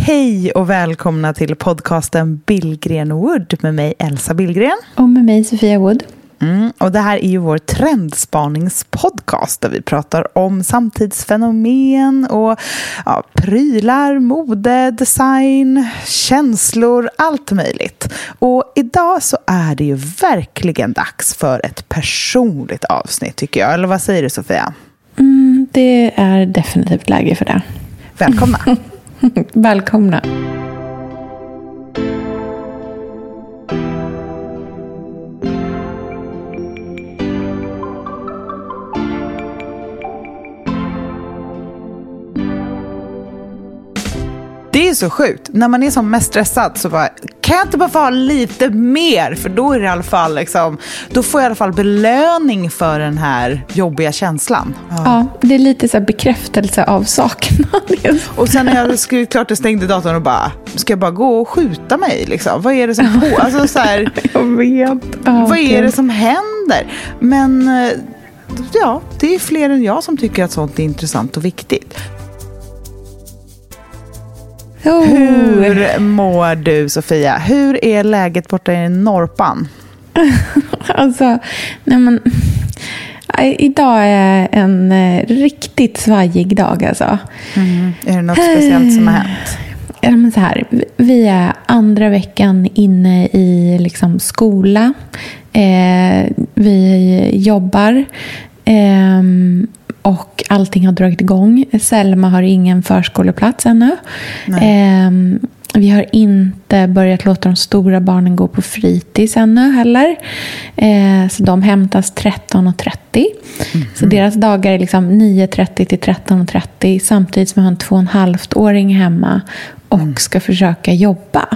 Hej och välkomna till podcasten Billgren Wood med mig Elsa Billgren. Och med mig Sofia Wood. Mm, och det här är ju vår trendspaningspodcast där vi pratar om samtidsfenomen och ja, prylar, mode, design, känslor, allt möjligt. Och idag så är det ju verkligen dags för ett personligt avsnitt tycker jag. Eller vad säger du Sofia? Mm, det är definitivt läge för det. Välkomna! Välkomna! Är så sjukt. När man är som mest stressad så bara, kan jag inte bara få ha lite mer? För då är det i alla fall liksom, då får jag i alla fall belöning för den här jobbiga känslan. Ja, ja det är lite så bekräftelse av saknad. och sen när jag skrivit klart och stängde datorn och bara, ska jag bara gå och skjuta mig? Liksom? Vad är det som på? Alltså, så här, jag vet. Ja, vad är det som händer? Men eh, ja, det är fler än jag som tycker att sånt är intressant och viktigt. Oh. Hur mår du Sofia? Hur är läget borta i Norpan? alltså, nej men, idag är en eh, riktigt svajig dag alltså. Mm. Är det något speciellt som har hänt? Ja, men så här, vi är andra veckan inne i liksom skola. Eh, vi jobbar. Eh, och allting har dragit igång. Selma har ingen förskoleplats ännu. Eh, vi har inte börjat låta de stora barnen gå på fritids ännu heller. Eh, så de hämtas 13.30. Mm. Så deras dagar är liksom 9.30 till 13.30 samtidigt som vi har en två och en halvt-åring hemma och mm. ska försöka jobba.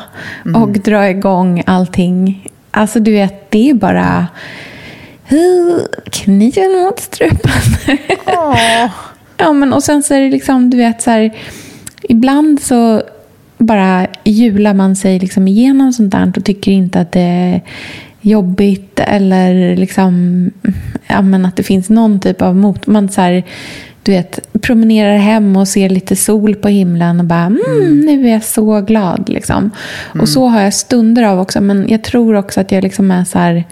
Mm. Och dra igång allting. Alltså du vet, det är bara kniven mot strupen. ja, men och sen så är det liksom, du vet så här, ibland så bara hjular man sig liksom igenom sånt där och tycker inte att det är jobbigt eller liksom, ja, men att det finns någon typ av mot. Man så här, du vet, promenerar hem och ser lite sol på himlen och bara mm, mm. nu är jag så glad. Liksom. Mm. Och så har jag stunder av också, men jag tror också att jag liksom är så här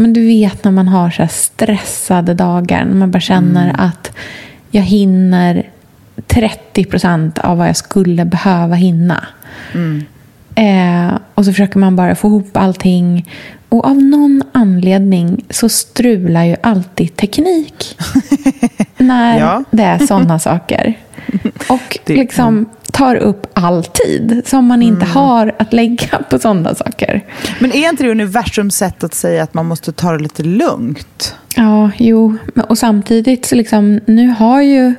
men du vet när man har så stressade dagar, när man bara känner mm. att jag hinner 30 procent av vad jag skulle behöva hinna. Mm. Eh, och så försöker man bara få ihop allting. Och av någon anledning så strular ju alltid teknik när ja. det är sådana saker. Och det, liksom tar upp all tid som man inte mm. har att lägga på sådana saker. Men är inte det universums sätt att säga att man måste ta det lite lugnt? Ja, jo. Och samtidigt så liksom, nu har ju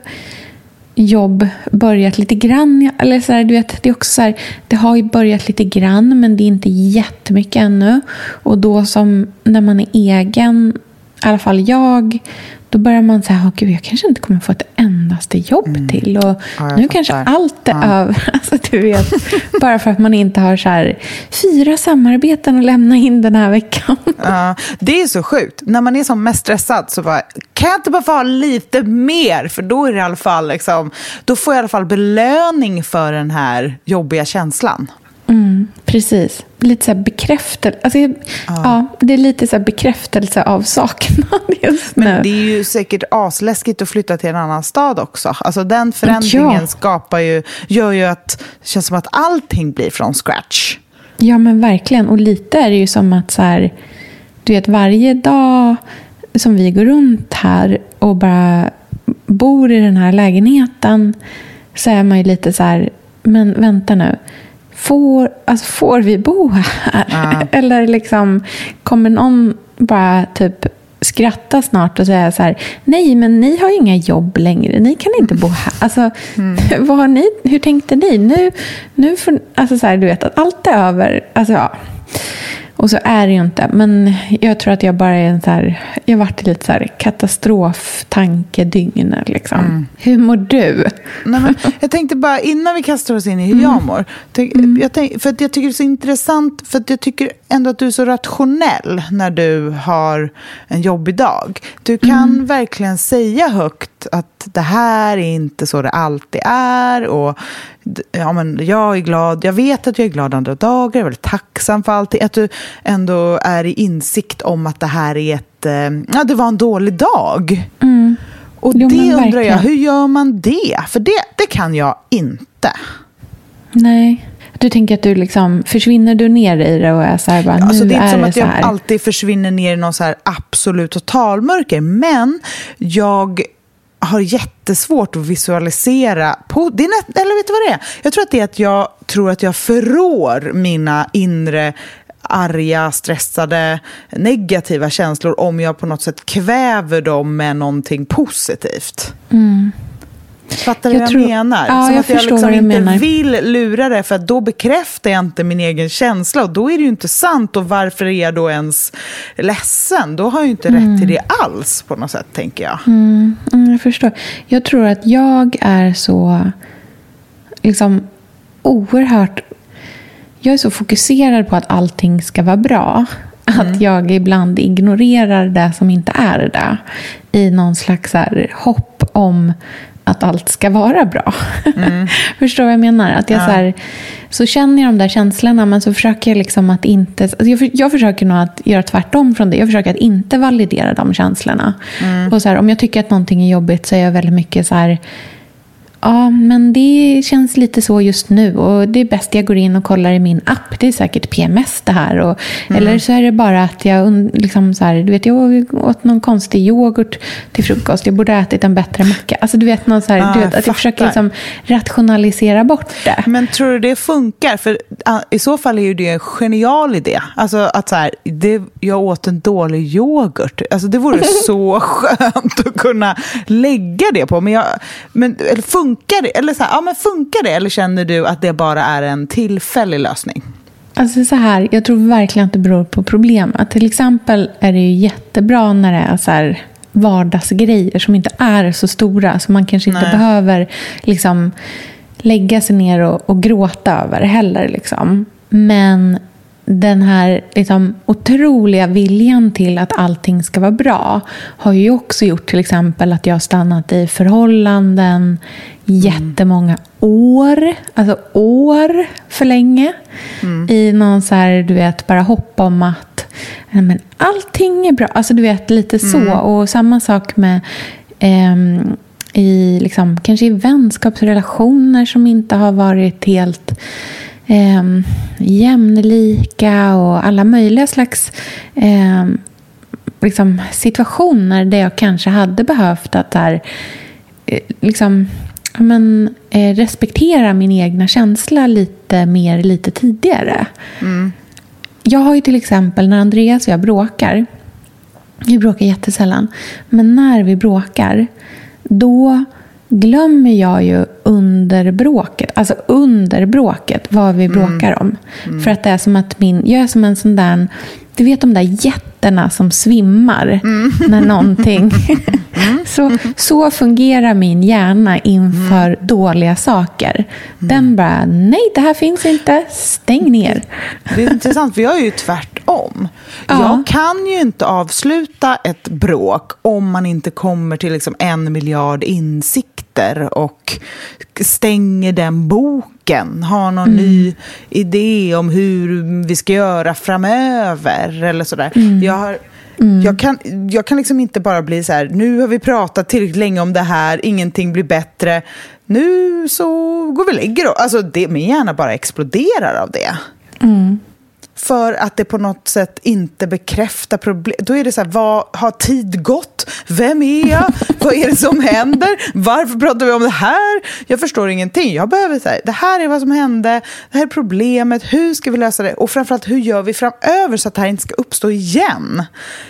jobb börjat lite grann. Eller så här, du vet, det, är också så här, det har ju börjat lite grann men det är inte jättemycket ännu. Och då som när man är egen, i alla fall jag, då börjar man säga, oh, jag kanske inte kommer få ett endaste jobb mm. till. Och ja, nu kanske allt är ja. över. Alltså, du vet, bara för att man inte har så här, fyra samarbeten att lämna in den här veckan. Ja, det är så sjukt. När man är som mest stressad så bara, kan jag inte bara få ha lite mer? För då, är det i alla fall liksom, då får jag i alla fall belöning för den här jobbiga känslan. Mm, precis. Lite så bekräftelse. Alltså, ja. ja. det är lite så bekräftelse av saknad just nu. Men det är ju säkert asläskigt att flytta till en annan stad också. Alltså den förändringen ja. skapar ju, gör ju att det känns som att allting blir från scratch. Ja, men verkligen. Och lite är det ju som att så här, du vet, varje dag som vi går runt här och bara bor i den här lägenheten så är man ju lite så här, men vänta nu får, alltså, får vi bo här? Ja. Eller liksom, kommer någon bara typ skratta snart och säga så här, nej men ni har inga jobb längre, ni kan inte bo här. Alltså, mm. vad har ni, hur tänkte ni? Nu, nu för, alltså så här, du vet att allt är över. Alltså, ja. Och så är det ju inte. Men jag tror att jag bara är en så här, jag har varit lite så här katastroftankedygn. Liksom. Mm. Hur mår du? Nej, men jag tänkte bara innan vi kastar oss in i hur mm. jag mår. Tänk, mm. jag tänk, för att jag tycker det är så intressant, för att jag tycker ändå att du är så rationell när du har en jobbig dag. Du kan mm. verkligen säga högt att det här är inte så det alltid är. Och ja, men jag är glad, jag vet att jag är glad andra dagar, jag är väldigt tacksam för allting. Att du ändå är i insikt om att det här är ett, eh, ja det var en dålig dag. Mm. Och jo, det undrar jag, hur gör man det? För det, det kan jag inte. Nej. Du tänker att du liksom, försvinner du ner i det och är så här, bara, ja, alltså nu Det är inte som att jag alltid försvinner ner i någon så här absolut totalmörker, men jag har jättesvårt att visualisera. På, det är, eller vet du vad det är? Jag tror att det är att jag tror att jag förrår mina inre arga, stressade, negativa känslor om jag på något sätt kväver dem med någonting positivt. Mm. Fattar du vad jag tror, menar? Ja, Som jag att jag liksom inte menar. vill lura det för att då bekräftar jag inte min egen känsla och då är det ju inte sant och varför är jag då ens ledsen? Då har jag ju inte mm. rätt till det alls på något sätt tänker jag. Mm. Mm, jag förstår. Jag tror att jag är så liksom oerhört jag är så fokuserad på att allting ska vara bra. Att mm. jag ibland ignorerar det som inte är det. I någon slags hopp om att allt ska vara bra. Mm. Förstår vad jag menar? Att jag ja. så, här, så känner jag de där känslorna men så försöker jag liksom att inte... Alltså jag, jag försöker nog att göra tvärtom från det. Jag försöker att inte validera de känslorna. Mm. Och så här, om jag tycker att någonting är jobbigt så är jag väldigt mycket så här Ja, men det känns lite så just nu och det är bäst jag går in och kollar i min app. Det är säkert PMS det här. Och, mm. Eller så är det bara att jag, liksom så här, du vet, jag åt någon konstig yoghurt till frukost. Jag borde ha ätit en bättre macka. Alltså du vet, någon så här, ah, du vet att jag försöker liksom rationalisera bort det. Men tror du det funkar? För i så fall är ju det en genial idé. Alltså att så här, det, jag åt en dålig yoghurt. Alltså det vore så skönt att kunna lägga det på. Men, jag, men eller funkar Funkar det? Eller, så här, ja, men funkar det? eller känner du att det bara är en tillfällig lösning? Alltså så här, jag tror verkligen att det beror på problemet. Till exempel är det ju jättebra när det är så här vardagsgrejer som inte är så stora. Så man kanske inte Nej. behöver liksom, lägga sig ner och, och gråta över heller. Liksom. Men den här liksom, otroliga viljan till att allting ska vara bra har ju också gjort till exempel att jag har stannat i förhållanden jättemånga år, alltså år för länge. Mm. I någon så här, du vet, bara hopp om att men allting är bra. Alltså du vet, lite så. Mm. Och samma sak med eh, i, liksom, kanske i vänskapsrelationer som inte har varit helt eh, jämlika och alla möjliga slags eh, liksom, situationer där jag kanske hade behövt att där, eh, liksom, men, eh, respektera min egna känsla lite mer lite tidigare. Mm. Jag har ju till exempel när Andreas och jag bråkar, vi bråkar jättesällan, men när vi bråkar då glömmer jag ju under bråket, alltså under bråket, vad vi mm. bråkar om. Mm. För att det är som att min, jag är som en sån där, du vet de där jätterna som svimmar mm. när någonting... Mm. så, så fungerar min hjärna inför mm. dåliga saker. Mm. Den bara, nej det här finns inte, stäng ner. Det är intressant, för jag är ju tvärtom. Ja. Jag kan ju inte avsluta ett bråk om man inte kommer till liksom en miljard insikt sitter och stänger den boken, har någon mm. ny idé om hur vi ska göra framöver eller sådär. Mm. Jag har Mm. Jag, kan, jag kan liksom inte bara bli så här, nu har vi pratat tillräckligt länge om det här, ingenting blir bättre, nu så går vi och lägger oss. Alltså det, min hjärna bara exploderar av det. Mm. För att det på något sätt inte bekräftar problem. Då är det så här, vad har tid gått? Vem är jag? vad är det som händer? Varför pratar vi om det här? Jag förstår ingenting. Jag behöver säga, det här är vad som hände, det här är problemet, hur ska vi lösa det? Och framförallt, hur gör vi framöver så att det här inte ska uppstå igen?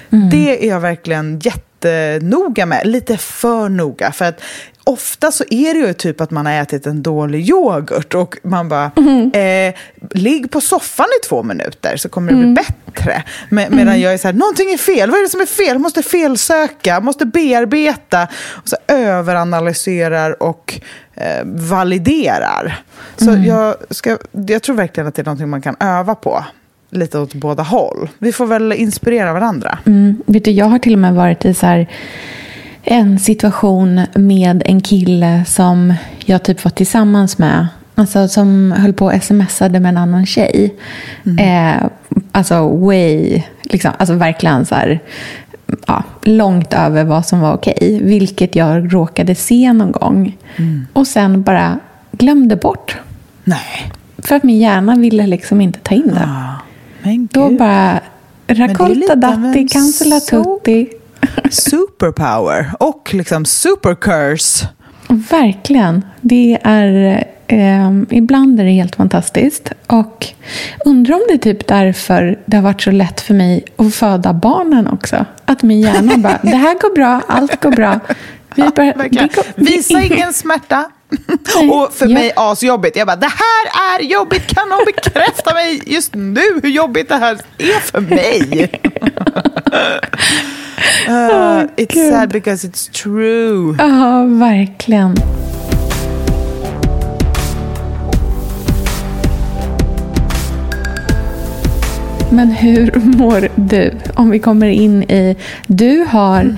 Mm. Det är jag verkligen jättenoga med, lite för noga. För att ofta så är det ju typ att man har ätit en dålig yoghurt och man bara, mm. eh, ligg på soffan i två minuter så kommer det bli mm. bättre. Med, medan mm. jag är så här, någonting är fel, vad är det som är fel? Jag måste felsöka, måste bearbeta, och så överanalyserar och eh, validerar. Så mm. jag, ska, jag tror verkligen att det är någonting man kan öva på lite åt båda håll. Vi får väl inspirera varandra. Mm. Vet du, jag har till och med varit i så här en situation med en kille som jag typ var tillsammans med. Alltså som höll på och smsade med en annan tjej. Mm. Eh, alltså way, liksom, alltså verkligen så här, ja, långt över vad som var okej. Vilket jag råkade se någon gång. Mm. Och sen bara glömde bort. Nej. För att min hjärna ville liksom inte ta in det. Ah, men Då bara, raccolta datti, cancella tutti. Superpower och liksom supercurse. Verkligen. Det är, eh, ibland är det helt fantastiskt. Och undrar om det är typ därför det har varit så lätt för mig att föda barnen också. Att min hjärna bara, det här går bra, allt går bra. Vi bara, ja, går, Visa ingen smärta. och för ja. mig asjobbigt. Jag bara, det här är jobbigt. Kan någon bekräfta mig just nu hur jobbigt det här är för mig? uh, it's Gud. sad because it's true. Ja, verkligen. Men hur mår du? Om vi kommer in i... Du har,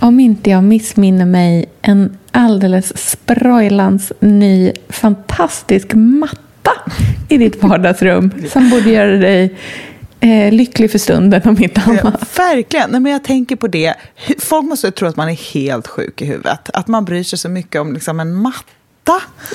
om inte jag missminner mig, en alldeles sprojlans ny fantastisk matta i ditt vardagsrum som borde göra dig eh, lycklig för stunden om inte annat. Ja, verkligen. Nej, men jag tänker på det. Folk måste tro att man är helt sjuk i huvudet. Att man bryr sig så mycket om liksom, en matta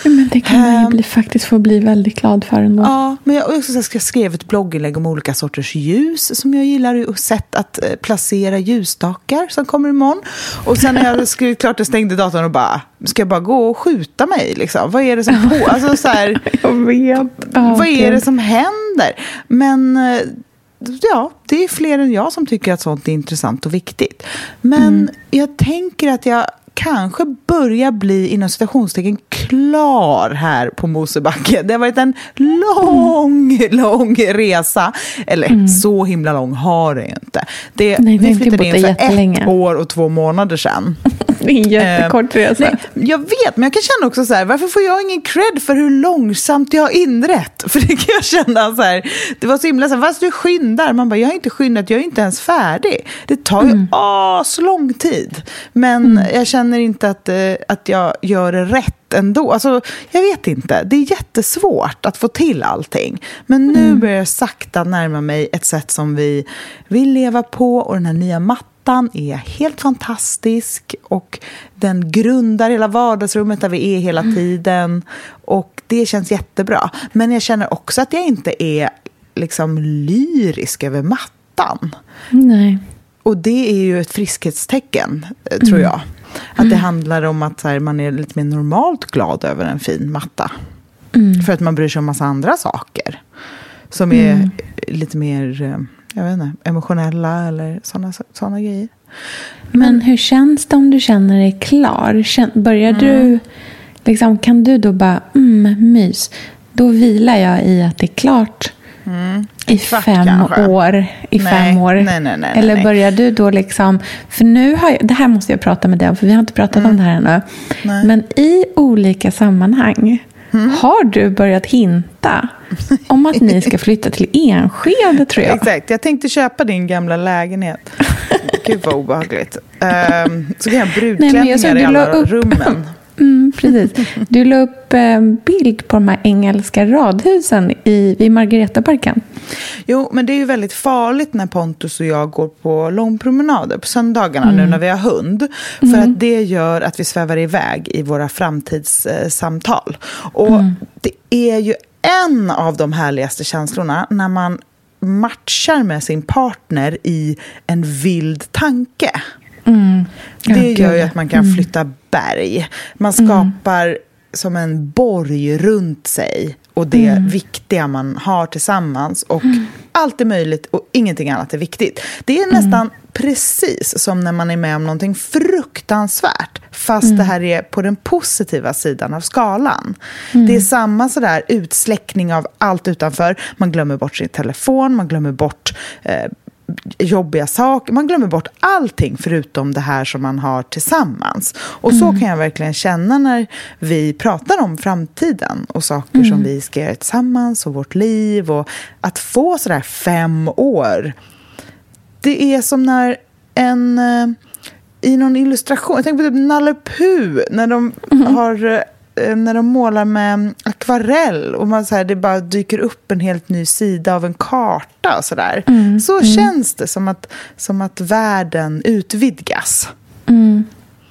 men det kan man ju ehm. bli, faktiskt få bli väldigt glad för ändå. Ja, men jag, också, jag skrev ett blogginlägg om olika sorters ljus som jag gillar och sätt att eh, placera ljusstakar som kommer imorgon. Och sen när jag skrivit klart och stängde datorn och bara, ska jag bara gå och skjuta mig? Liksom? Vad är det som på? Alltså, så här, jag vet. vad är det som händer? Men eh, ja, det är fler än jag som tycker att sånt är intressant och viktigt. Men mm. jag tänker att jag kanske börjar bli inom citationstecken klar här på Mosebacke. Det har varit en lång, mm. lång resa. Eller mm. så himla lång har det ju inte. Det, Nej, vi flyttade in för ett år och två månader sedan. Det är en jättekort eh, resa. Nej, jag vet, men jag kan känna också så här, varför får jag ingen cred för hur långsamt jag har inrett? För det kan jag känna så här, det var så himla så här, fast du skyndar, man bara, jag har inte skyndat, jag är inte ens färdig. Det tar ju mm. aslång tid. Men mm. jag känner inte att, eh, att jag gör det rätt ändå. Alltså, jag vet inte. Det är jättesvårt att få till allting. Men nu mm. börjar jag sakta närma mig ett sätt som vi vill leva på och den här nya mattan är helt fantastisk och den grundar hela vardagsrummet där vi är hela mm. tiden. Och det känns jättebra. Men jag känner också att jag inte är liksom lyrisk över mattan. Nej. Och det är ju ett friskhetstecken, eh, tror mm. Att mm. det handlar om att här, man är lite mer normalt glad över en fin matta. Mm. För att man bryr sig om massa andra saker. Som är mm. lite mer eh, jag vet inte, emotionella eller sådana såna grejer. Men, hur känns det om du känner dig klar? Börjar mm. du, liksom, kan du då bara, mm, mys. Då vilar jag i att det är klart mm. i Kvart, fem kanske. år. I nej, fem år. Nej, nej, nej, Eller börjar du då liksom, för nu har jag, det här måste jag prata med dig om, för vi har inte pratat mm. om det här ännu. Men i olika sammanhang Mm. Har du börjat hinta om att ni ska flytta till Enskede, tror jag? Exakt. Jag tänkte köpa din gamla lägenhet. Gud, vad obehagligt. Um, så kan jag ha brudklänningar i alla upp, rummen. Mm, precis. Du la upp en bild på de här engelska radhusen i, i Margaretaparken. Jo, men det är ju väldigt farligt när Pontus och jag går på långpromenader på söndagarna mm. nu när vi har hund. För mm. att det gör att vi svävar iväg i våra framtidssamtal. Och mm. det är ju en av de härligaste känslorna när man matchar med sin partner i en vild tanke. Mm. Det gör ju att man kan mm. flytta berg. Man mm. skapar mm. som en borg runt sig och det mm. viktiga man har tillsammans. Och mm. allt är möjligt och ingenting annat är viktigt. Det är nästan mm. precis som när man är med om någonting fruktansvärt. Fast mm. det här är på den positiva sidan av skalan. Mm. Det är samma sådär utsläckning av allt utanför. Man glömmer bort sin telefon, man glömmer bort eh, jobbiga saker. Man glömmer bort allting förutom det här som man har tillsammans. Och så mm. kan jag verkligen känna när vi pratar om framtiden och saker mm. som vi ska göra tillsammans och vårt liv. Och att få sådär fem år. Det är som när en... Eh, I någon illustration, jag tänker på typ Nalle Puh, när de mm. har eh, när de målar med akvarell och man, så här, det bara dyker upp en helt ny sida av en karta och sådär. Mm, så mm. känns det som att, som att världen utvidgas. Mm.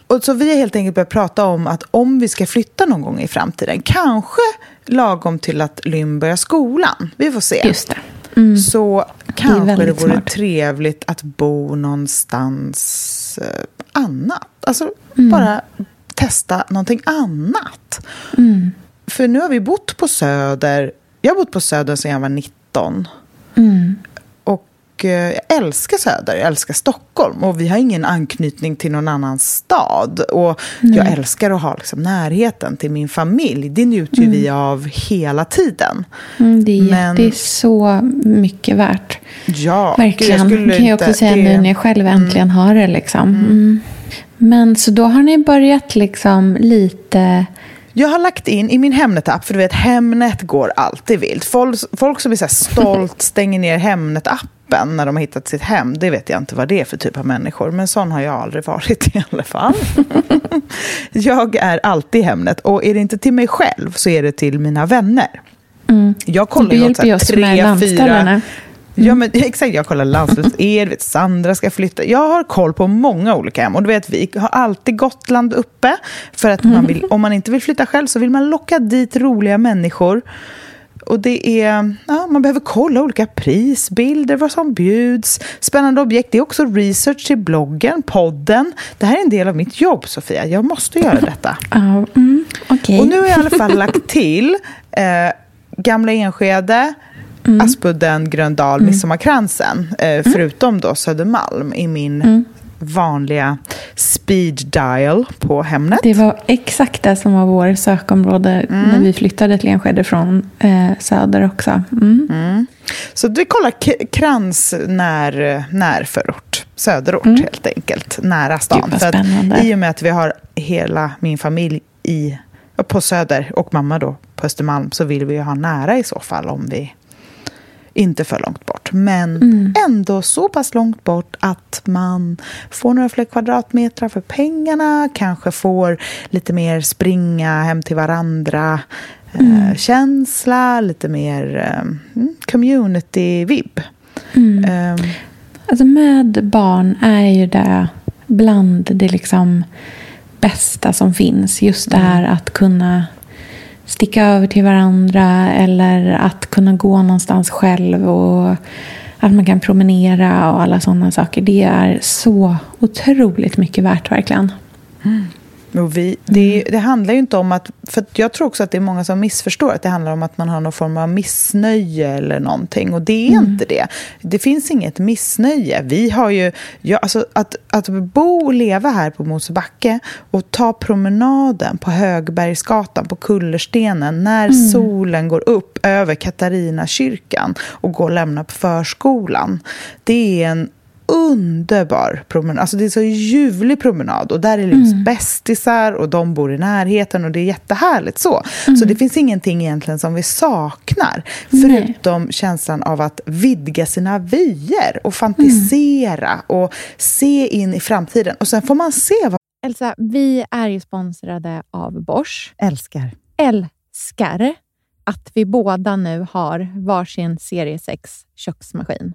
Och så vi har helt enkelt börjat prata om att om vi ska flytta någon gång i framtiden, kanske lagom till att Lynn börjar skolan, vi får se. Just det. Mm. Så kanske det, det vore smart. trevligt att bo någonstans eh, annat. Alltså mm. bara testa någonting annat. Mm. För nu har vi bott på Söder. Jag har bott på Söder sedan jag var 19. Mm. Och eh, jag älskar Söder, jag älskar Stockholm. Och vi har ingen anknytning till någon annan stad. Och Nej. jag älskar att ha liksom närheten till min familj. Det njuter mm. vi av hela tiden. Mm, det, är, Men, det är så mycket värt. Ja, Verkligen. Jag kan jag också säga det... nu när jag själv äntligen mm. har det. Liksom. Men så då har ni börjat liksom lite... Jag har lagt in i min Hemnet-app, för du vet Hemnet går alltid vilt. Folk, folk som är så stolt stänger ner Hemnet-appen när de har hittat sitt hem, det vet jag inte vad det är för typ av människor. Men sån har jag aldrig varit i alla fall. jag är alltid Hemnet och är det inte till mig själv så är det till mina vänner. Mm. Jag kollar ju med fyra, Ja, men, exakt. Jag kollar landslags-er, Sandra ska flytta. Jag har koll på många olika hem. Och du vet, vi har alltid Gotland uppe. För att man vill, om man inte vill flytta själv så vill man locka dit roliga människor. Och det är, ja, man behöver kolla olika prisbilder, vad som bjuds, spännande objekt. Det är också research till bloggen, podden. Det här är en del av mitt jobb, Sofia. Jag måste göra detta. Uh, mm, okay. Och nu har jag i alla fall lagt till eh, Gamla Enskede, mm. Aspudden, Gröndal, mm. Midsommarkransen. Eh, mm. förutom då Södermalm i min mm. vanliga speed dial på Hemnet. Det var exakt det som var vår sökområde mm. när vi flyttade till Enskede från eh, söder också. Mm. Mm. Så vi kollar krans när, närförort, söderort mm. helt enkelt, nära stan. Gud, För I och med att vi har hela min familj i, på Söder och mamma då på Östermalm så vill vi ju ha nära i så fall om vi inte för långt bort, men mm. ändå så pass långt bort att man får några fler kvadratmeter för pengarna, kanske får lite mer springa hem till varandra, eh, mm. känsla, lite mer eh, community-vibb. Mm. Um, alltså med barn är ju det bland det liksom bästa som finns. Just det här att kunna sticka över till varandra eller att kunna gå någonstans själv och att man kan promenera och alla sådana saker. Det är så otroligt mycket värt verkligen. Mm. Vi, det, det, handlar ju inte om att... För jag tror också att det är många som missförstår att det handlar om att man har någon form av missnöje eller någonting. Och det är mm. inte det. Det finns inget missnöje. Vi har ju... Ja, alltså att, att bo och leva här på Mosebacke och ta promenaden på Högbergsgatan, på Kullerstenen när mm. solen går upp över Katarinakyrkan och går och lämnar på förskolan. Det är en underbar promenad. Alltså det är så ljuvlig promenad och där är Lyns mm. bästisar och de bor i närheten och det är jättehärligt så. Mm. Så det finns ingenting egentligen som vi saknar förutom Nej. känslan av att vidga sina vyer och fantisera mm. och se in i framtiden. Och sen får man se vad... Elsa, vi är ju sponsrade av Bosch. Älskar. Älskar att vi båda nu har varsin serie 6 köksmaskin.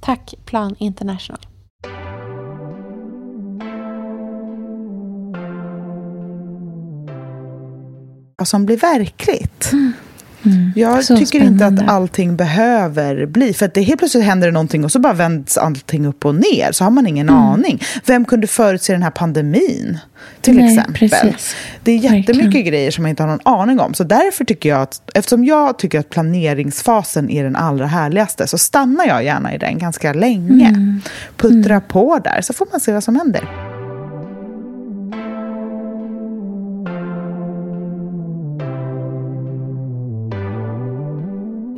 Tack Plan International. Som blir verkligt. Mm. Mm. Jag så tycker spännande. inte att allting behöver bli... För att det helt plötsligt händer det någonting och så bara vänds allting upp och ner. Så har man ingen mm. aning. Vem kunde förutse den här pandemin? Till Nej, exempel. Precis. Det är jättemycket Verkligen. grejer som man inte har någon aning om. Så därför tycker jag att... Eftersom jag tycker att planeringsfasen är den allra härligaste så stannar jag gärna i den ganska länge. Mm. Puttra mm. på där så får man se vad som händer.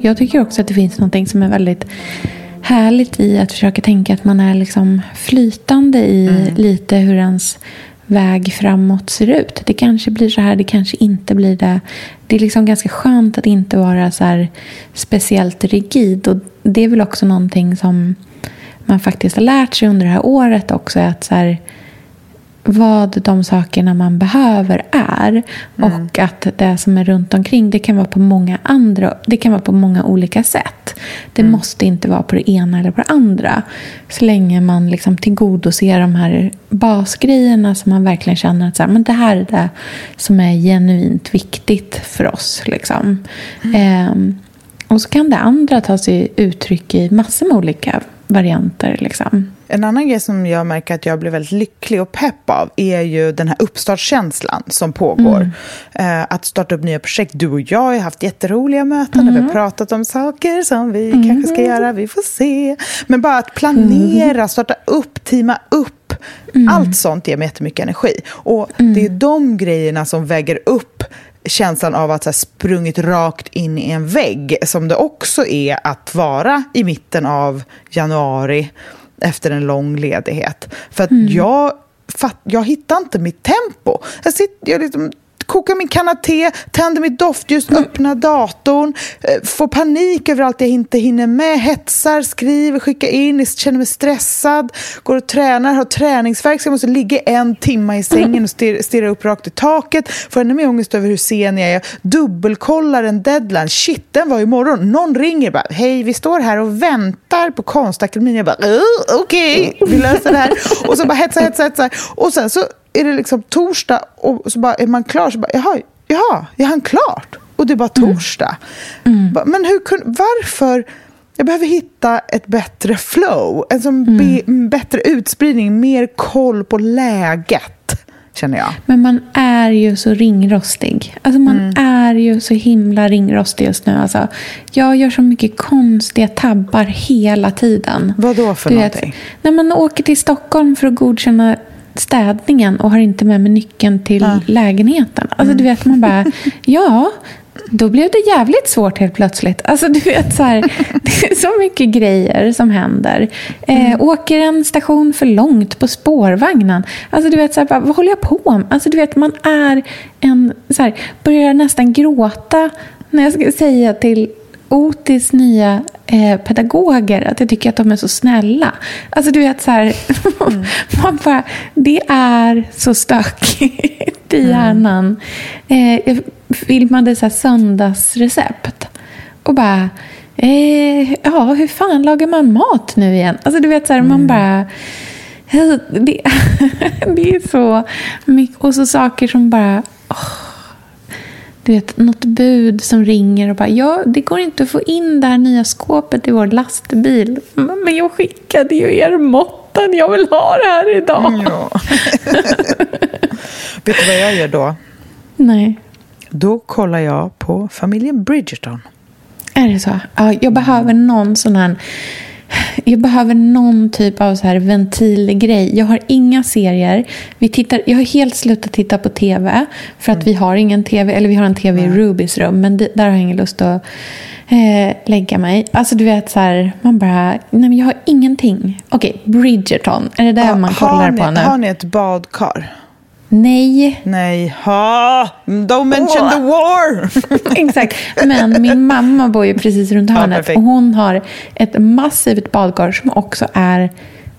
Jag tycker också att det finns något som är väldigt härligt i att försöka tänka att man är liksom flytande i mm. lite hur ens väg framåt ser ut. Det kanske blir så här, det kanske inte blir det. Det är liksom ganska skönt att inte vara så här speciellt rigid. Och Det är väl också någonting som man faktiskt har lärt sig under det här året också. Att så här, vad de sakerna man behöver är. Mm. Och att det som är runt omkring det kan vara på många andra, det kan vara på många olika sätt. Det mm. måste inte vara på det ena eller på det andra. Så länge man liksom tillgodoser de här basgrejerna som man verkligen känner att så här, men det här är det som är genuint viktigt för oss. Liksom. Mm. Ehm, och så kan det andra ta sig uttryck i massor med olika varianter. Liksom. En annan grej som jag märker att jag blir väldigt lycklig och pepp av är ju den här uppstartskänslan som pågår. Mm. Uh, att starta upp nya projekt. Du och jag har haft jätteroliga möten mm. där vi har mm. pratat om saker som vi mm. kanske ska göra. Vi får se. Men bara att planera, mm. starta upp, teama upp. Mm. Allt sånt ger mig jättemycket energi. Och det är de grejerna som väger upp känslan av att ha sprungit rakt in i en vägg som det också är att vara i mitten av januari efter en lång ledighet. För att mm. jag, jag hittar inte mitt tempo. Jag, sitter, jag liksom kokar min kanna te, tänder mitt doftljus, mm. öppnar datorn, eh, får panik över allt jag inte hinner med, hetsar, skriver, skickar in, känner mig stressad, går och tränar, har träningsvärk så jag måste ligga en timme i sängen och stirra, upp rakt i taket, får ännu mer ångest över hur sen jag är, dubbelkollar en deadline, shit den var imorgon, någon ringer bara, hej vi står här och väntar på konstakademin, jag bara, okej, okay, vi löser det här, och så bara hetsa, hetsa, hetsa, och sen så är det liksom torsdag och så bara är man klar så bara, jaha, jaha, är han klart? Och det är bara mm. torsdag. Mm. Mm. Men hur varför? Jag behöver hitta ett bättre flow, en som mm. be, bättre utspridning, mer koll på läget. Känner jag. Men man är ju så ringrostig. Alltså man mm. är ju så himla ringrostig just nu. Alltså, jag gör så mycket konstiga tabbar hela tiden. Vad då för du någonting? Vet, när man åker till Stockholm för att godkänna städningen och har inte med mig nyckeln till ja. lägenheten. Alltså mm. du vet, man bara, ja, då blev det jävligt svårt helt plötsligt. Alltså du vet så här, det är så mycket grejer som händer. Eh, mm. Åker en station för långt på spårvagnen. Alltså du vet så här, bara, vad håller jag på med? Alltså du vet, man är en, så här, börjar nästan gråta när jag ska säga till Otis nya eh, pedagoger att jag tycker att de är så snälla. Alltså du vet så här, mm. man bara, det är så stökigt i mm. hjärnan. Eh, jag filmade så här söndagsrecept och bara, eh, ja hur fan lagar man mat nu igen? Alltså du vet så här, mm. man bara eh, det, det är så mycket. Och så saker som bara... Oh, du vet, något bud som ringer och bara ja, det går inte att få in det här nya skåpet i vår lastbil. Men jag skickade ju er måtten, jag vill ha det här idag. Ja. vet du vad jag gör då? Nej. Då kollar jag på familjen Bridgerton. Är det så? Ja, jag behöver någon sån här jag behöver någon typ av så här ventilgrej. Jag har inga serier. Vi tittar, jag har helt slutat titta på tv. För att mm. vi har ingen tv. Eller vi har en tv i Rubys rum. Men det, där har jag ingen lust att eh, lägga mig. Alltså du vet så här. Man bara. Nej men jag har ingenting. Okej, okay, Bridgerton. Är det där ja, man kollar ni, på nu? Har ni ett badkar? Nej. Nej. Ha! Don't mention oh. the war! Exakt. Men min mamma bor ju precis runt hörnet. Ja, och hon har ett massivt badkar som också är...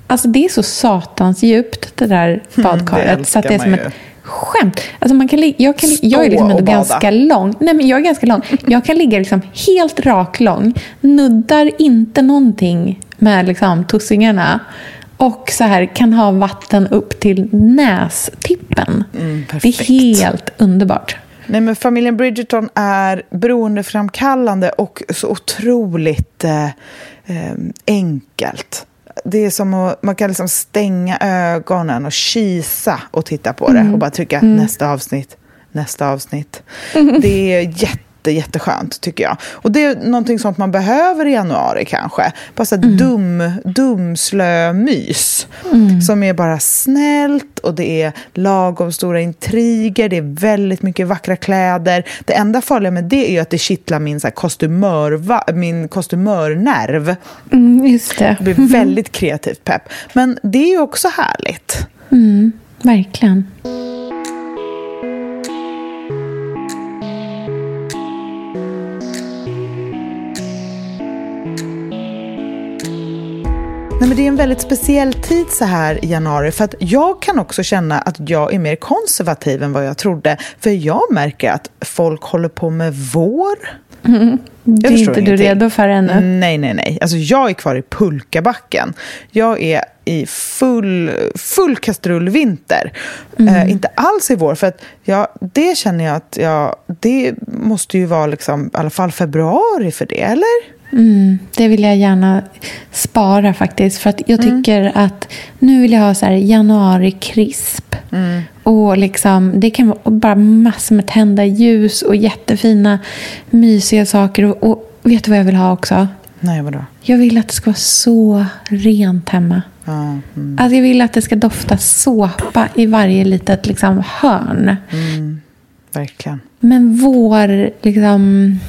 Alltså det är så satans djupt det där badkaret. Mm, det så att det är som ett skämt. Alltså man kan jag, kan, jag är liksom ändå ganska lång. Nej, men jag är ganska lång. Jag kan ligga liksom helt rak lång. Nuddar inte någonting med liksom tussingarna. Och så här kan ha vatten upp till nästippen. Mm, det är helt underbart. Nej, men familjen Bridgerton är beroendeframkallande och så otroligt eh, eh, enkelt. Det är som att man kan liksom stänga ögonen och kisa och titta på det mm. och bara trycka mm. nästa avsnitt, nästa avsnitt. Det är jätte jätte, jätteskönt tycker jag. Och det är någonting sånt man behöver i januari kanske. Bara så mm. dum, dumslö-mys. Mm. Som är bara snällt och det är lagom stora intriger, det är väldigt mycket vackra kläder. Det enda farliga med det är ju att det kittlar min, så här, kostymör, min kostymörnerv. Mm, just det. det blir väldigt kreativt pepp. Men det är ju också härligt. Mm, verkligen. Nej, men det är en väldigt speciell tid så här i januari. För att jag kan också känna att jag är mer konservativ än vad jag trodde. För jag märker att folk håller på med vår. Mm. Det är inte ingenting. du redo för ännu? Nej, nej, nej. Alltså, jag är kvar i pulkabacken. Jag är i full, full kastrullvinter. Mm. Eh, inte alls i vår, för att jag, det känner jag att jag, det måste ju vara liksom, i alla fall februari för det, eller? Mm, det vill jag gärna spara faktiskt. För att jag mm. tycker mm. att nu vill jag ha så här januari krisp. Mm. Och liksom, det kan vara bara massor med tända ljus och jättefina mysiga saker. Och, och vet du vad jag vill ha också? Nej, vadå? Jag vill att det ska vara så rent hemma. Mm. Alltså jag vill att det ska dofta såpa i varje litet liksom, hörn. Mm, verkligen. Men vår, liksom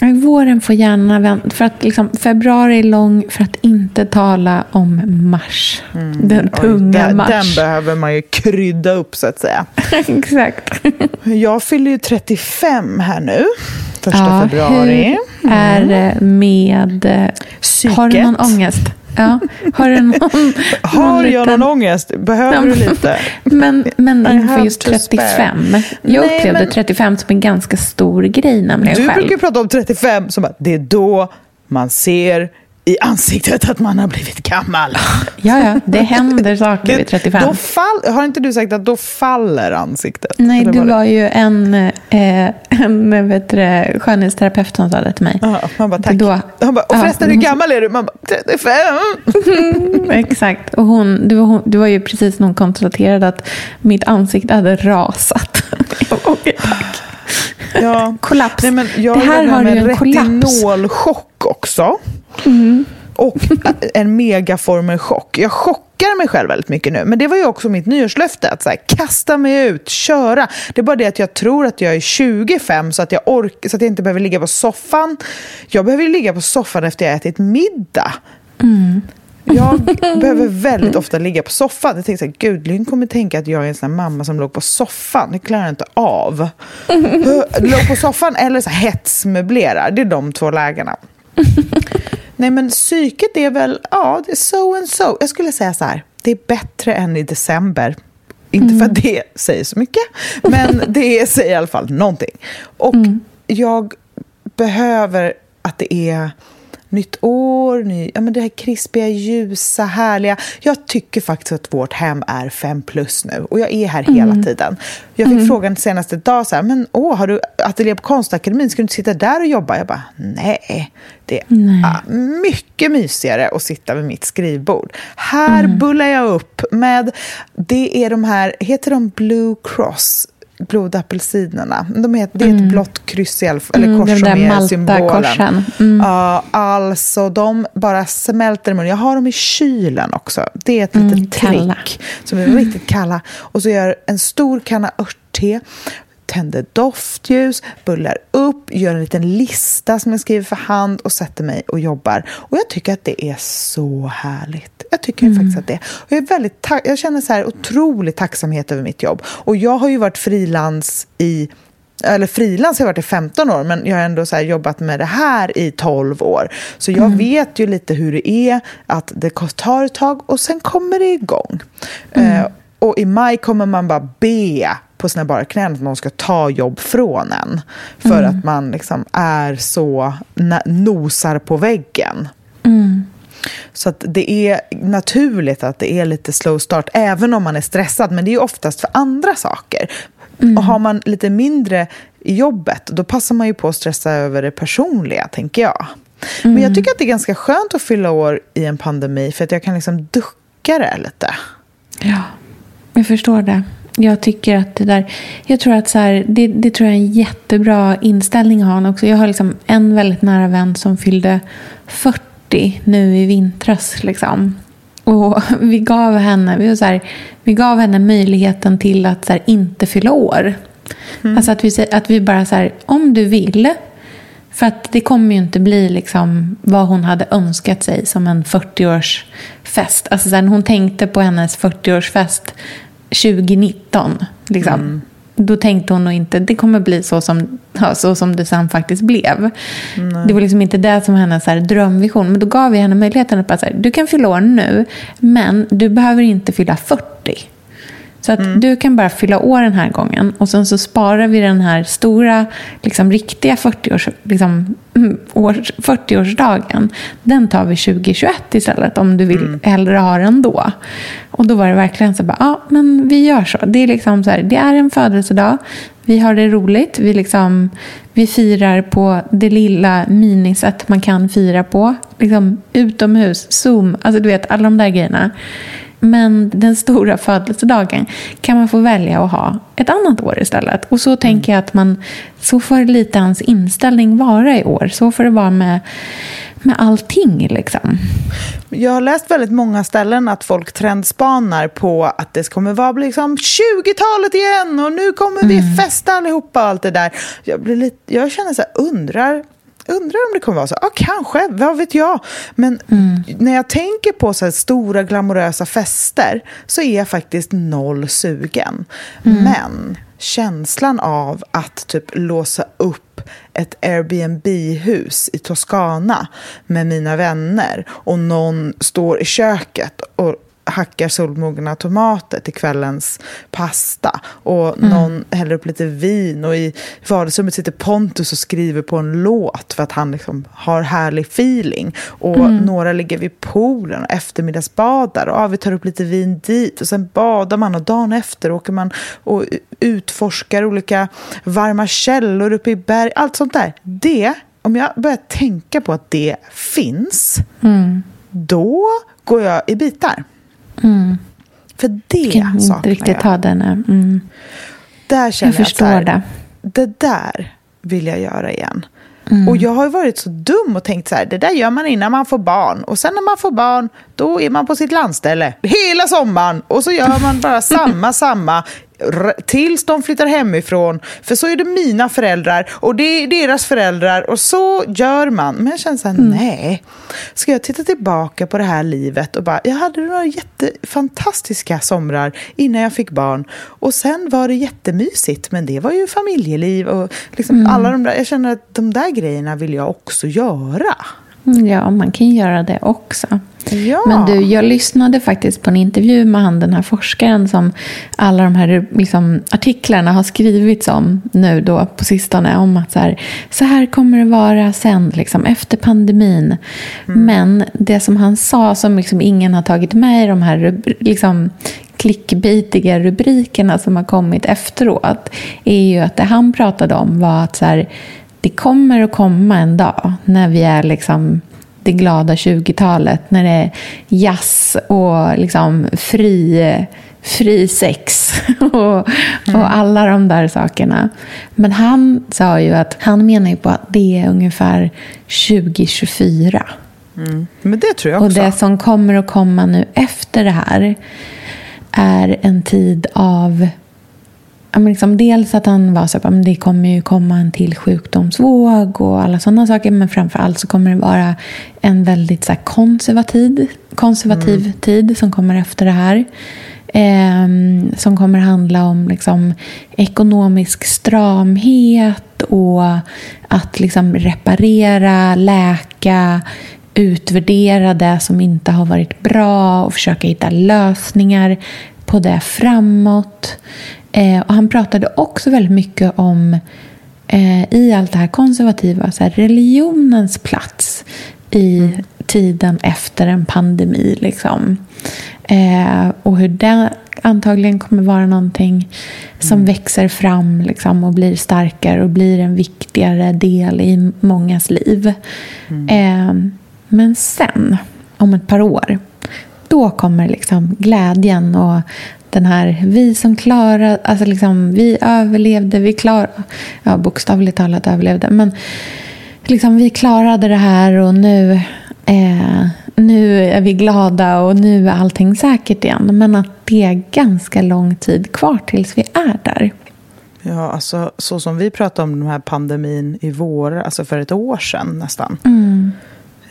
Våren får gärna vänta. För att liksom, februari är lång för att inte tala om mars. Mm. Den tunga Oj, mars. Den behöver man ju krydda upp så att säga. Exakt. Jag fyller ju 35 här nu. Första ja, februari. Hur är det med... Psyket. Har du någon ångest? Ja. Har, du någon, har någon jag liten... någon ångest? Behöver du lite? men, men inför just 35. Jag Nej, upplevde men... 35 som en ganska stor grej nämligen Du själv. brukar prata om 35 som att det är då man ser i ansiktet att man har blivit gammal. Ja, ja, det händer saker vid 35. Då fall, har inte du sagt att då faller ansiktet? Nej, det var ju en, eh, en vet du, skönhetsterapeut som sa det till mig. Aha, man bara, tack. Då, han bara, och förresten, ja. hur gammal är du? Man bara, 35. Exakt. Och hon, det, var, hon, det var ju precis när hon konstaterade att mitt ansikte hade rasat. Okej, tack. Ja. Kollaps. Nej, men jag det här har du en retinolchock också. Mm. Och en megaformerchock. Jag chockar mig själv väldigt mycket nu. Men det var ju också mitt nyårslöfte. Att så här, kasta mig ut, köra. Det är bara det att jag tror att jag är 25 så att jag, ork så att jag inte behöver ligga på soffan. Jag behöver ligga på soffan efter jag ätit middag. Mm. Jag behöver väldigt ofta ligga på soffan. Jag tänker så här, gud, Lynn kommer tänka att jag är en sån mamma som låg på soffan. Det klarar jag inte av. låg på soffan eller så här, hetsmöblerar. Det är de två lägena. Nej, men psyket är väl, ja, det är so and so. Jag skulle säga så här, det är bättre än i december. Inte för att mm. det säger så mycket, men det säger i alla fall någonting. Och mm. jag behöver att det är nytt år, ny, ja, men det här krispiga, ljusa, härliga. Jag tycker faktiskt att vårt hem är fem plus nu och jag är här mm. hela tiden. Jag fick mm. frågan senaste dag så här, men åh, har du ateljé på Konstakademin, ska du inte sitta där och jobba? Jag bara, nej, det är nej. mycket mysigare att sitta vid mitt skrivbord. Här mm. bullar jag upp med, det är de här, heter de Blue Cross? Blodapelsinerna. De är, det är ett mm. blått kryss, eller mm, kors som är symbolen. Mm. Uh, alltså, de bara smälter i munnen. Jag har dem i kylen också. Det är ett mm, litet trick. Kalla. Som är riktigt kalla. Och så gör jag en stor kanna örtte tänder doftljus, bullar upp, gör en liten lista som jag skriver för hand och sätter mig och jobbar. Och jag tycker att det är så härligt. Jag tycker mm. faktiskt att det och jag är väldigt Jag känner så här otrolig tacksamhet över mitt jobb. Och jag har ju varit frilans i eller frilans har jag varit i 15 år, men jag har ändå så jobbat med det här i 12 år. Så jag mm. vet ju lite hur det är, att det tar ett tag och sen kommer det igång. Mm. Uh, och i maj kommer man bara be på sina bara knän att någon ska ta jobb från en. För mm. att man liksom är så, nosar på väggen. Mm. Så att det är naturligt att det är lite slow start, även om man är stressad. Men det är oftast för andra saker. Mm. Och har man lite mindre i jobbet, då passar man ju på att stressa över det personliga, tänker jag. Mm. Men jag tycker att det är ganska skönt att fylla år i en pandemi, för att jag kan liksom ducka det lite. Ja, jag förstår det. Jag tycker att det där, jag tror att så här, det, det tror jag är en jättebra inställning att ha också. Jag har liksom en väldigt nära vän som fyllde 40 nu i vintras. Liksom. Och vi gav henne, vi, var så här, vi gav henne möjligheten till att så här, inte fylla år. Mm. Alltså att vi, att vi bara så här, om du vill, för att det kommer ju inte bli liksom vad hon hade önskat sig som en 40-årsfest. Alltså när hon tänkte på hennes 40-årsfest 2019. Liksom. Mm. Då tänkte hon nog inte det kommer bli så som, ja, så som det sen faktiskt blev. Nej. Det var liksom inte det som var hennes här, drömvision. Men då gav vi henne möjligheten att bara så här, du kan fylla år nu, men du behöver inte fylla 40. Så att mm. du kan bara fylla år den här gången och sen så sparar vi den här stora, liksom, riktiga 40-års, liksom, 40-årsdagen. Mm, den tar vi 2021 istället om du vill mm. hellre ha den då. Och då var det verkligen så bara, ja men vi gör så. Det är, liksom så här, det är en födelsedag, vi har det roligt, vi, liksom, vi firar på det lilla minisätt man kan fira på. Liksom, utomhus, Zoom, alltså du vet alla de där grejerna. Men den stora födelsedagen kan man få välja att ha ett annat år istället. Och så tänker jag att man, så får lite hans inställning vara i år. Så får det vara med, med allting. Liksom. Jag har läst väldigt många ställen att folk trendspanar på att det kommer vara liksom 20-talet igen och nu kommer vi mm. festa allihopa och allt det där. Jag, blir lite, jag känner så här, undrar undrar om det kommer vara så. Ja, kanske, vad vet jag. Men mm. när jag tänker på så stora glamorösa fester så är jag faktiskt noll sugen. Mm. Men känslan av att typ låsa upp ett Airbnb-hus i Toscana med mina vänner och någon står i köket och hackar solmogna tomater till kvällens pasta. Och mm. någon häller upp lite vin och i vardagsrummet sitter Pontus och skriver på en låt för att han liksom har härlig feeling. Och mm. några ligger vid poolen och eftermiddagsbadar och ja, vi tar upp lite vin dit och sen badar man och dagen efter åker man och utforskar olika varma källor uppe i berg. Allt sånt där. Det, om jag börjar tänka på att det finns, mm. då går jag i bitar. Mm. För det kan saknar inte riktigt jag. Ha den. Mm. Där känner jag, jag förstår här, det. det där vill jag göra igen. Mm. Och jag har varit så dum och tänkt så här, det där gör man innan man får barn. Och sen när man får barn, då är man på sitt landställe hela sommaren. Och så gör man bara samma, samma tills de flyttar hemifrån. För så är det mina föräldrar och det är deras föräldrar och så gör man. Men jag känner så här, mm. nej. Ska jag titta tillbaka på det här livet och bara, jag hade några jättefantastiska somrar innan jag fick barn. Och sen var det jättemysigt, men det var ju familjeliv och liksom mm. alla de där. Jag känner att de där grejerna vill jag också göra. Ja, man kan göra det också. Ja. Men du, jag lyssnade faktiskt på en intervju med han, den här forskaren som alla de här liksom, artiklarna har skrivits om nu då på sistone. Om att så här, så här kommer det vara sen, liksom, efter pandemin. Mm. Men det som han sa, som liksom ingen har tagit med i de här liksom, klickbitiga rubrikerna som har kommit efteråt, är ju att det han pratade om var att så här, det kommer att komma en dag när vi är liksom det glada 20-talet när det är jazz och liksom fri, fri sex och, mm. och alla de där sakerna. Men han sa ju att han menar ju på att det är ungefär 2024. Mm. Men det tror jag också. Och det som kommer att komma nu efter det här är en tid av liksom dels att han var så att det kommer ju komma en till sjukdomsvåg och alla sådana saker. Men framför allt så kommer det vara en väldigt så konservativ, konservativ mm. tid som kommer efter det här. Eh, som kommer handla om liksom, ekonomisk stramhet och att liksom, reparera, läka, utvärdera det som inte har varit bra och försöka hitta lösningar på det framåt. Eh, och han pratade också väldigt mycket om, eh, i allt det här konservativa, så här, religionens plats i mm. tiden efter en pandemi. Liksom. Eh, och hur det antagligen kommer vara någonting som mm. växer fram liksom, och blir starkare och blir en viktigare del i mångas liv. Mm. Eh, men sen, om ett par år, då kommer liksom glädjen och den här, vi som klarade, alltså liksom, vi överlevde, vi klarade, ja bokstavligt talat överlevde, men liksom vi klarade det här och nu, eh, nu är vi glada och nu är allting säkert igen. Men att det är ganska lång tid kvar tills vi är där. Ja, alltså så som vi pratade om den här pandemin i vår, alltså för ett år sedan nästan. Mm.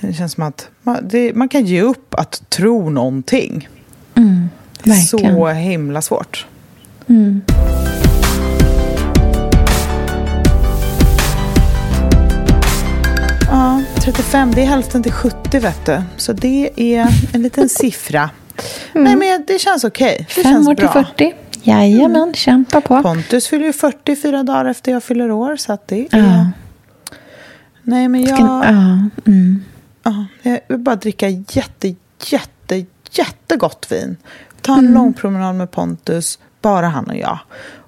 Det känns som att man, det, man kan ge upp att tro någonting. Mm. Verkligen. Så himla svårt. Mm. Ja, 35, det är hälften till 70 vet du. Så det är en liten siffra. Mm. Nej men det känns okej. Okay. Det Fem år till 40. Jajamän, mm. kämpa på. Pontus fyller ju 44 dagar efter jag fyller år. Så att det är... Ja. Nej men jag... Ja. Mm. Ja, jag vill bara dricka jätte, jätte, jättegott vin. Ta en mm. lång promenad med Pontus, bara han och jag.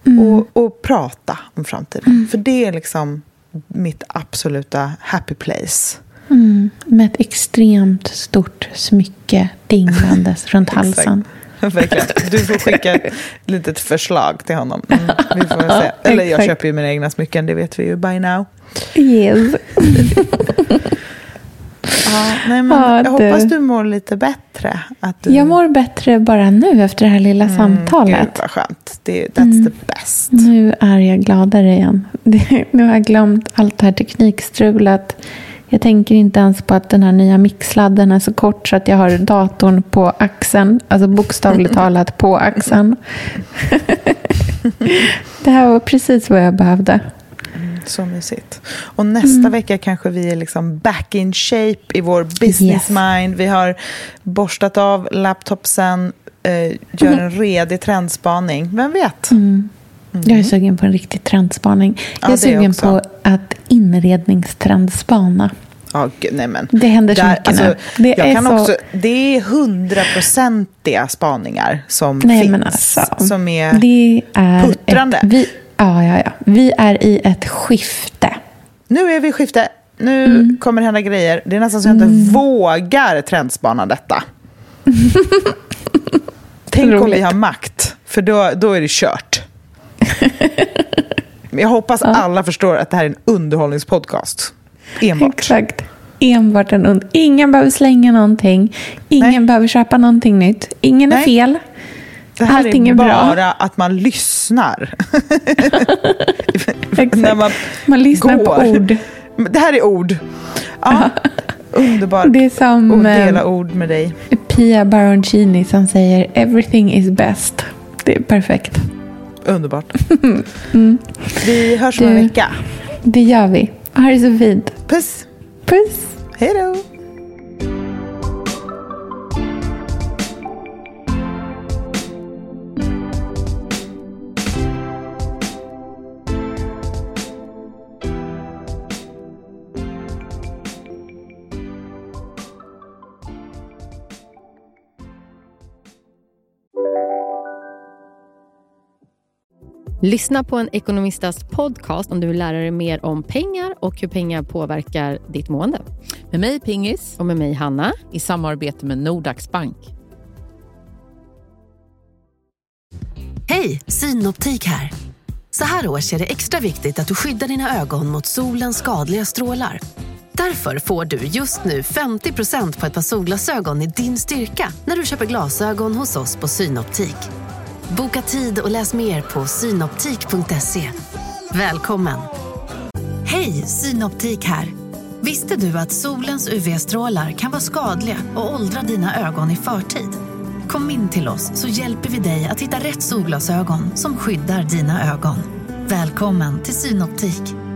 Mm. Och, och prata om framtiden. Mm. För det är liksom mitt absoluta happy place. Mm. Med ett extremt stort smycke dinglandes runt halsen. Verkligen. Du får skicka ett litet förslag till honom. Mm, vi får se. Eller jag köper ju mina egna smycken, det vet vi ju by now. Yes. Ja, nej, men ja, jag hoppas du mår lite bättre. Att du... Jag mår bättre bara nu efter det här lilla mm, samtalet. Gud vad skönt. Det, that's mm. the best. Nu är jag gladare igen. nu har jag glömt allt det här teknikstrulet. Jag tänker inte ens på att den här nya mixladden är så kort så att jag har datorn på axeln. Alltså bokstavligt talat på axeln. det här var precis vad jag behövde. Så mysigt. Och nästa mm. vecka kanske vi är liksom back in shape i vår business yes. mind. Vi har borstat av laptopsen, eh, gör mm. en redig trendspaning. Vem vet? Mm. Jag är mm. sugen på en riktig trendspaning. Jag är, ja, sugen på att inredningstrendspana. Ja, nej men. Det händer så mycket alltså, nu. Det är, så... också, det är hundraprocentiga spaningar som nej, finns. Alltså, som är, det är puttrande. Ett, vi, Ja, ja, ja. Vi är i ett skifte. Nu är vi i skifte. Nu mm. kommer det hända grejer. Det är nästan så jag inte mm. vågar trendspana detta. Tänk Roligt. om vi har makt, för då, då är det kört. jag hoppas ja. alla förstår att det här är en underhållningspodcast. Enbart. Exakt. Enbart en und Ingen behöver slänga någonting. Ingen Nej. behöver köpa någonting nytt. Ingen Nej. är fel. Det här Allting är, bara bra. att man lyssnar. När man, man lyssnar går. på ord. Det här är ord. Ja, underbart det är som, att dela eh, ord med dig. Pia Baroncini som säger “Everything is best”. Det är perfekt. Underbart. mm. Vi hörs om en vecka. Det gör vi. Ha det så fint. Puss. Puss. Hej då. Lyssna på en ekonomistas podcast om du vill lära dig mer om pengar och hur pengar påverkar ditt mående. Med mig Pingis. Och med mig Hanna. I samarbete med Nordax Bank. Hej, Synoptik här. Så här års är det extra viktigt att du skyddar dina ögon mot solens skadliga strålar. Därför får du just nu 50% på ett par solglasögon i din styrka när du köper glasögon hos oss på Synoptik. Boka tid och läs mer på synoptik.se. Välkommen! Hej, Synoptik här. Visste du att solens UV-strålar kan vara skadliga och åldra dina ögon i förtid? Kom in till oss så hjälper vi dig att hitta rätt solglasögon som skyddar dina ögon. Välkommen till Synoptik.